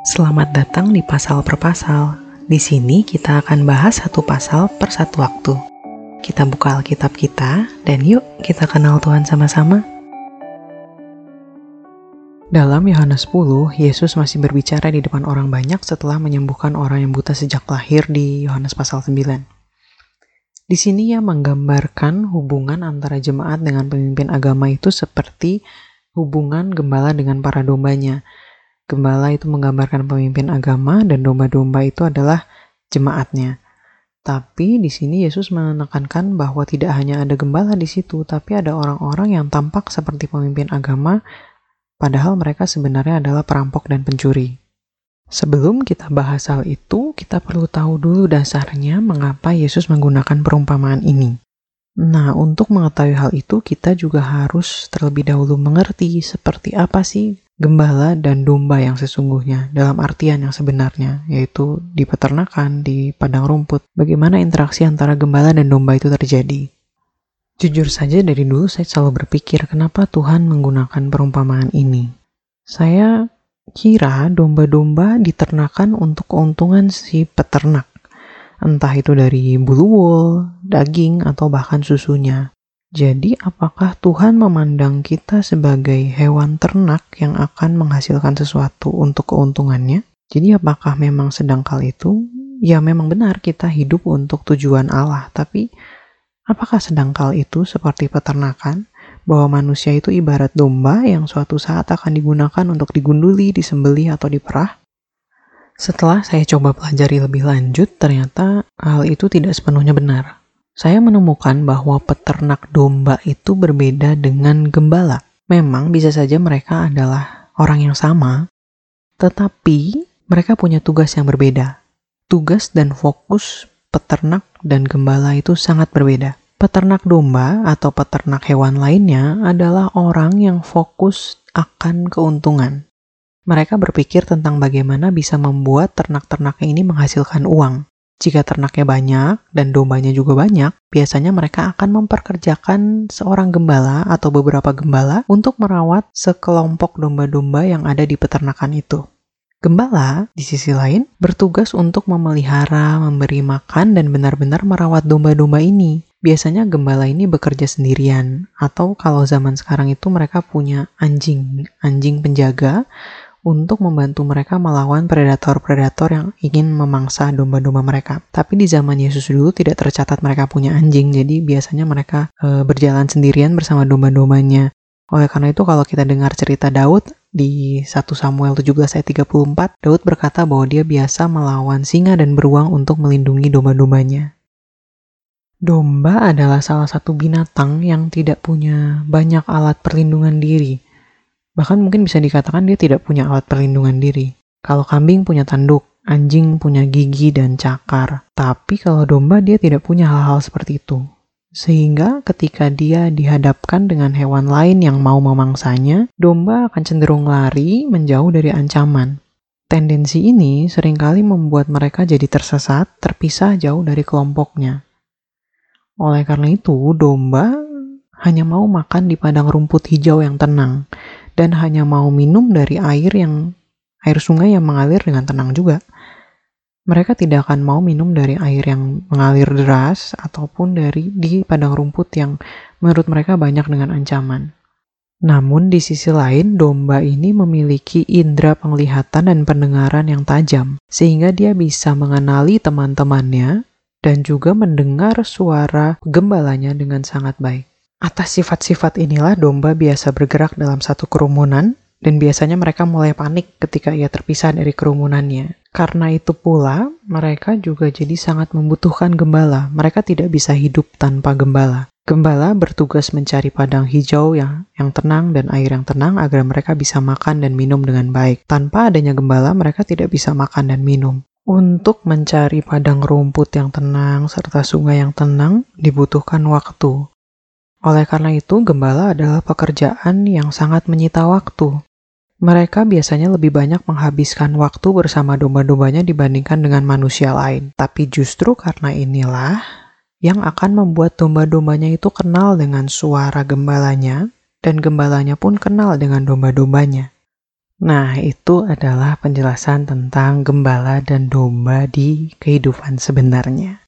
Selamat datang di pasal per pasal. Di sini kita akan bahas satu pasal per satu waktu. Kita buka Alkitab kita dan yuk kita kenal Tuhan sama-sama. Dalam Yohanes 10, Yesus masih berbicara di depan orang banyak setelah menyembuhkan orang yang buta sejak lahir di Yohanes pasal 9. Di sini ia menggambarkan hubungan antara jemaat dengan pemimpin agama itu seperti hubungan gembala dengan para dombanya. Gembala itu menggambarkan pemimpin agama dan domba-domba itu adalah jemaatnya. Tapi di sini Yesus menekankan bahwa tidak hanya ada gembala di situ, tapi ada orang-orang yang tampak seperti pemimpin agama, padahal mereka sebenarnya adalah perampok dan pencuri. Sebelum kita bahas hal itu, kita perlu tahu dulu dasarnya mengapa Yesus menggunakan perumpamaan ini. Nah, untuk mengetahui hal itu, kita juga harus terlebih dahulu mengerti seperti apa sih gembala dan domba yang sesungguhnya dalam artian yang sebenarnya, yaitu di peternakan, di padang rumput. Bagaimana interaksi antara gembala dan domba itu terjadi? Jujur saja dari dulu saya selalu berpikir kenapa Tuhan menggunakan perumpamaan ini. Saya kira domba-domba diternakan untuk keuntungan si peternak entah itu dari bulu wool, daging, atau bahkan susunya. Jadi, apakah Tuhan memandang kita sebagai hewan ternak yang akan menghasilkan sesuatu untuk keuntungannya? Jadi, apakah memang sedangkal itu? Ya, memang benar kita hidup untuk tujuan Allah, tapi apakah sedangkal itu seperti peternakan? Bahwa manusia itu ibarat domba yang suatu saat akan digunakan untuk digunduli, disembelih, atau diperah? Setelah saya coba pelajari lebih lanjut, ternyata hal itu tidak sepenuhnya benar. Saya menemukan bahwa peternak domba itu berbeda dengan gembala. Memang bisa saja mereka adalah orang yang sama, tetapi mereka punya tugas yang berbeda. Tugas dan fokus peternak dan gembala itu sangat berbeda. Peternak domba atau peternak hewan lainnya adalah orang yang fokus akan keuntungan. Mereka berpikir tentang bagaimana bisa membuat ternak-ternaknya ini menghasilkan uang. Jika ternaknya banyak dan dombanya juga banyak, biasanya mereka akan memperkerjakan seorang gembala atau beberapa gembala untuk merawat sekelompok domba-domba yang ada di peternakan itu. Gembala, di sisi lain, bertugas untuk memelihara, memberi makan, dan benar-benar merawat domba-domba ini. Biasanya gembala ini bekerja sendirian, atau kalau zaman sekarang itu mereka punya anjing, anjing penjaga untuk membantu mereka melawan predator-predator yang ingin memangsa domba-domba mereka. Tapi di zaman Yesus dulu tidak tercatat mereka punya anjing, jadi biasanya mereka e, berjalan sendirian bersama domba-dombanya. Oleh karena itu kalau kita dengar cerita Daud di 1 Samuel 17 ayat 34, Daud berkata bahwa dia biasa melawan singa dan beruang untuk melindungi domba-dombanya. Domba adalah salah satu binatang yang tidak punya banyak alat perlindungan diri Bahkan mungkin bisa dikatakan dia tidak punya alat perlindungan diri. Kalau kambing punya tanduk, anjing punya gigi dan cakar. Tapi kalau domba dia tidak punya hal-hal seperti itu. Sehingga ketika dia dihadapkan dengan hewan lain yang mau memangsanya, domba akan cenderung lari menjauh dari ancaman. Tendensi ini sering kali membuat mereka jadi tersesat, terpisah jauh dari kelompoknya. Oleh karena itu, domba hanya mau makan di padang rumput hijau yang tenang, dan hanya mau minum dari air yang air sungai yang mengalir dengan tenang juga. Mereka tidak akan mau minum dari air yang mengalir deras ataupun dari di padang rumput yang menurut mereka banyak dengan ancaman. Namun di sisi lain, domba ini memiliki indera penglihatan dan pendengaran yang tajam, sehingga dia bisa mengenali teman-temannya dan juga mendengar suara gembalanya dengan sangat baik. Atas sifat-sifat inilah domba biasa bergerak dalam satu kerumunan dan biasanya mereka mulai panik ketika ia terpisah dari kerumunannya. Karena itu pula, mereka juga jadi sangat membutuhkan gembala. Mereka tidak bisa hidup tanpa gembala. Gembala bertugas mencari padang hijau yang, yang tenang dan air yang tenang agar mereka bisa makan dan minum dengan baik. Tanpa adanya gembala, mereka tidak bisa makan dan minum. Untuk mencari padang rumput yang tenang serta sungai yang tenang dibutuhkan waktu. Oleh karena itu, gembala adalah pekerjaan yang sangat menyita waktu. Mereka biasanya lebih banyak menghabiskan waktu bersama domba-dombanya dibandingkan dengan manusia lain. Tapi justru karena inilah yang akan membuat domba-dombanya itu kenal dengan suara gembalanya, dan gembalanya pun kenal dengan domba-dombanya. Nah, itu adalah penjelasan tentang gembala dan domba di kehidupan sebenarnya.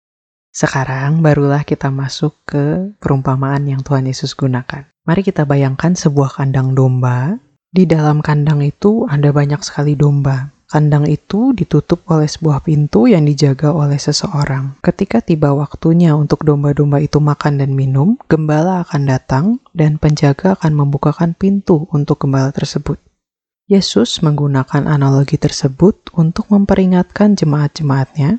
Sekarang barulah kita masuk ke perumpamaan yang Tuhan Yesus gunakan. Mari kita bayangkan sebuah kandang domba. Di dalam kandang itu ada banyak sekali domba. Kandang itu ditutup oleh sebuah pintu yang dijaga oleh seseorang. Ketika tiba waktunya untuk domba-domba itu makan dan minum, gembala akan datang dan penjaga akan membukakan pintu untuk gembala tersebut. Yesus menggunakan analogi tersebut untuk memperingatkan jemaat-jemaatnya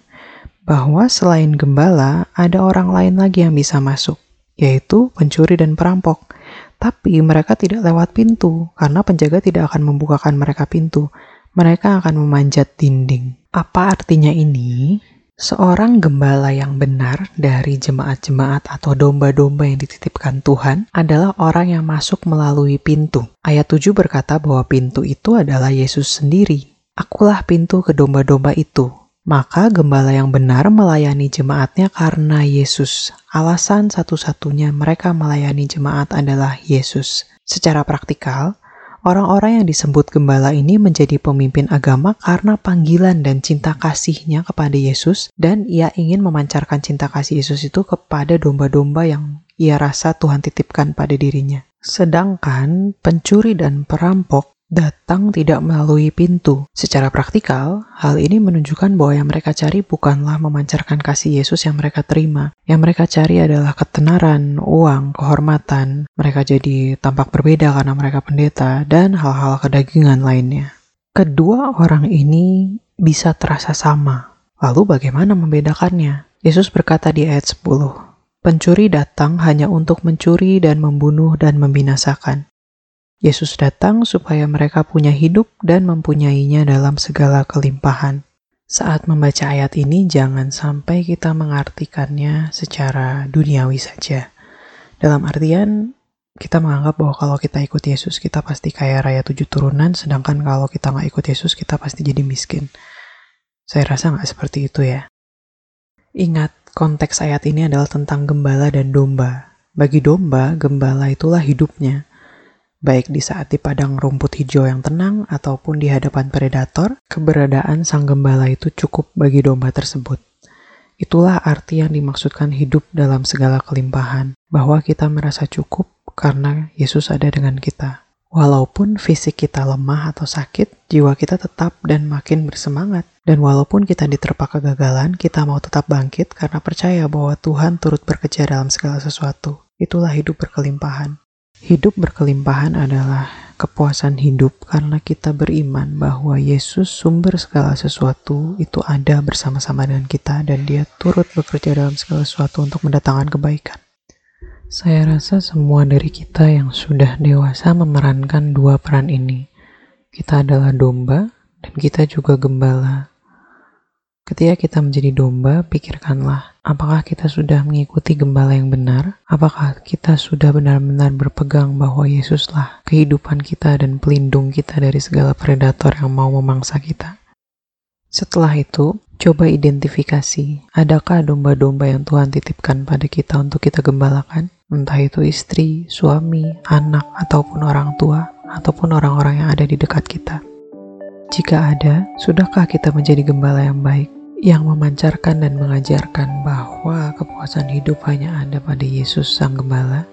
bahwa selain gembala, ada orang lain lagi yang bisa masuk, yaitu pencuri dan perampok. Tapi mereka tidak lewat pintu, karena penjaga tidak akan membukakan mereka pintu mereka akan memanjat dinding. Apa artinya ini? Seorang gembala yang benar dari jemaat-jemaat atau domba-domba yang dititipkan Tuhan adalah orang yang masuk melalui pintu. Ayat 7 berkata bahwa pintu itu adalah Yesus sendiri. Akulah pintu ke domba-domba itu. Maka gembala yang benar melayani jemaatnya karena Yesus. Alasan satu-satunya mereka melayani jemaat adalah Yesus. Secara praktikal, Orang-orang yang disebut gembala ini menjadi pemimpin agama karena panggilan dan cinta kasihnya kepada Yesus dan ia ingin memancarkan cinta kasih Yesus itu kepada domba-domba yang ia rasa Tuhan titipkan pada dirinya. Sedangkan pencuri dan perampok datang tidak melalui pintu. Secara praktikal, hal ini menunjukkan bahwa yang mereka cari bukanlah memancarkan kasih Yesus yang mereka terima. Yang mereka cari adalah ketenaran, uang, kehormatan. Mereka jadi tampak berbeda karena mereka pendeta, dan hal-hal kedagingan lainnya. Kedua orang ini bisa terasa sama. Lalu bagaimana membedakannya? Yesus berkata di ayat 10, Pencuri datang hanya untuk mencuri dan membunuh dan membinasakan. Yesus datang supaya mereka punya hidup dan mempunyainya dalam segala kelimpahan. Saat membaca ayat ini, jangan sampai kita mengartikannya secara duniawi saja. Dalam artian, kita menganggap bahwa kalau kita ikut Yesus, kita pasti kaya raya tujuh turunan, sedangkan kalau kita nggak ikut Yesus, kita pasti jadi miskin. Saya rasa nggak seperti itu ya. Ingat, konteks ayat ini adalah tentang gembala dan domba. Bagi domba, gembala itulah hidupnya baik di saat di padang rumput hijau yang tenang ataupun di hadapan predator, keberadaan sang gembala itu cukup bagi domba tersebut. Itulah arti yang dimaksudkan hidup dalam segala kelimpahan, bahwa kita merasa cukup karena Yesus ada dengan kita. Walaupun fisik kita lemah atau sakit, jiwa kita tetap dan makin bersemangat. Dan walaupun kita diterpa kegagalan, kita mau tetap bangkit karena percaya bahwa Tuhan turut bekerja dalam segala sesuatu. Itulah hidup berkelimpahan. Hidup berkelimpahan adalah kepuasan hidup karena kita beriman bahwa Yesus sumber segala sesuatu itu ada bersama-sama dengan kita dan dia turut bekerja dalam segala sesuatu untuk mendatangkan kebaikan. Saya rasa semua dari kita yang sudah dewasa memerankan dua peran ini. Kita adalah domba dan kita juga gembala. Ketika kita menjadi domba, pikirkanlah, apakah kita sudah mengikuti gembala yang benar? Apakah kita sudah benar-benar berpegang bahwa Yesuslah kehidupan kita dan pelindung kita dari segala predator yang mau memangsa kita? Setelah itu, coba identifikasi, adakah domba-domba yang Tuhan titipkan pada kita untuk kita gembalakan? Entah itu istri, suami, anak, ataupun orang tua, ataupun orang-orang yang ada di dekat kita. Jika ada, sudahkah kita menjadi gembala yang baik, yang memancarkan dan mengajarkan bahwa kepuasan hidup hanya ada pada Yesus Sang Gembala?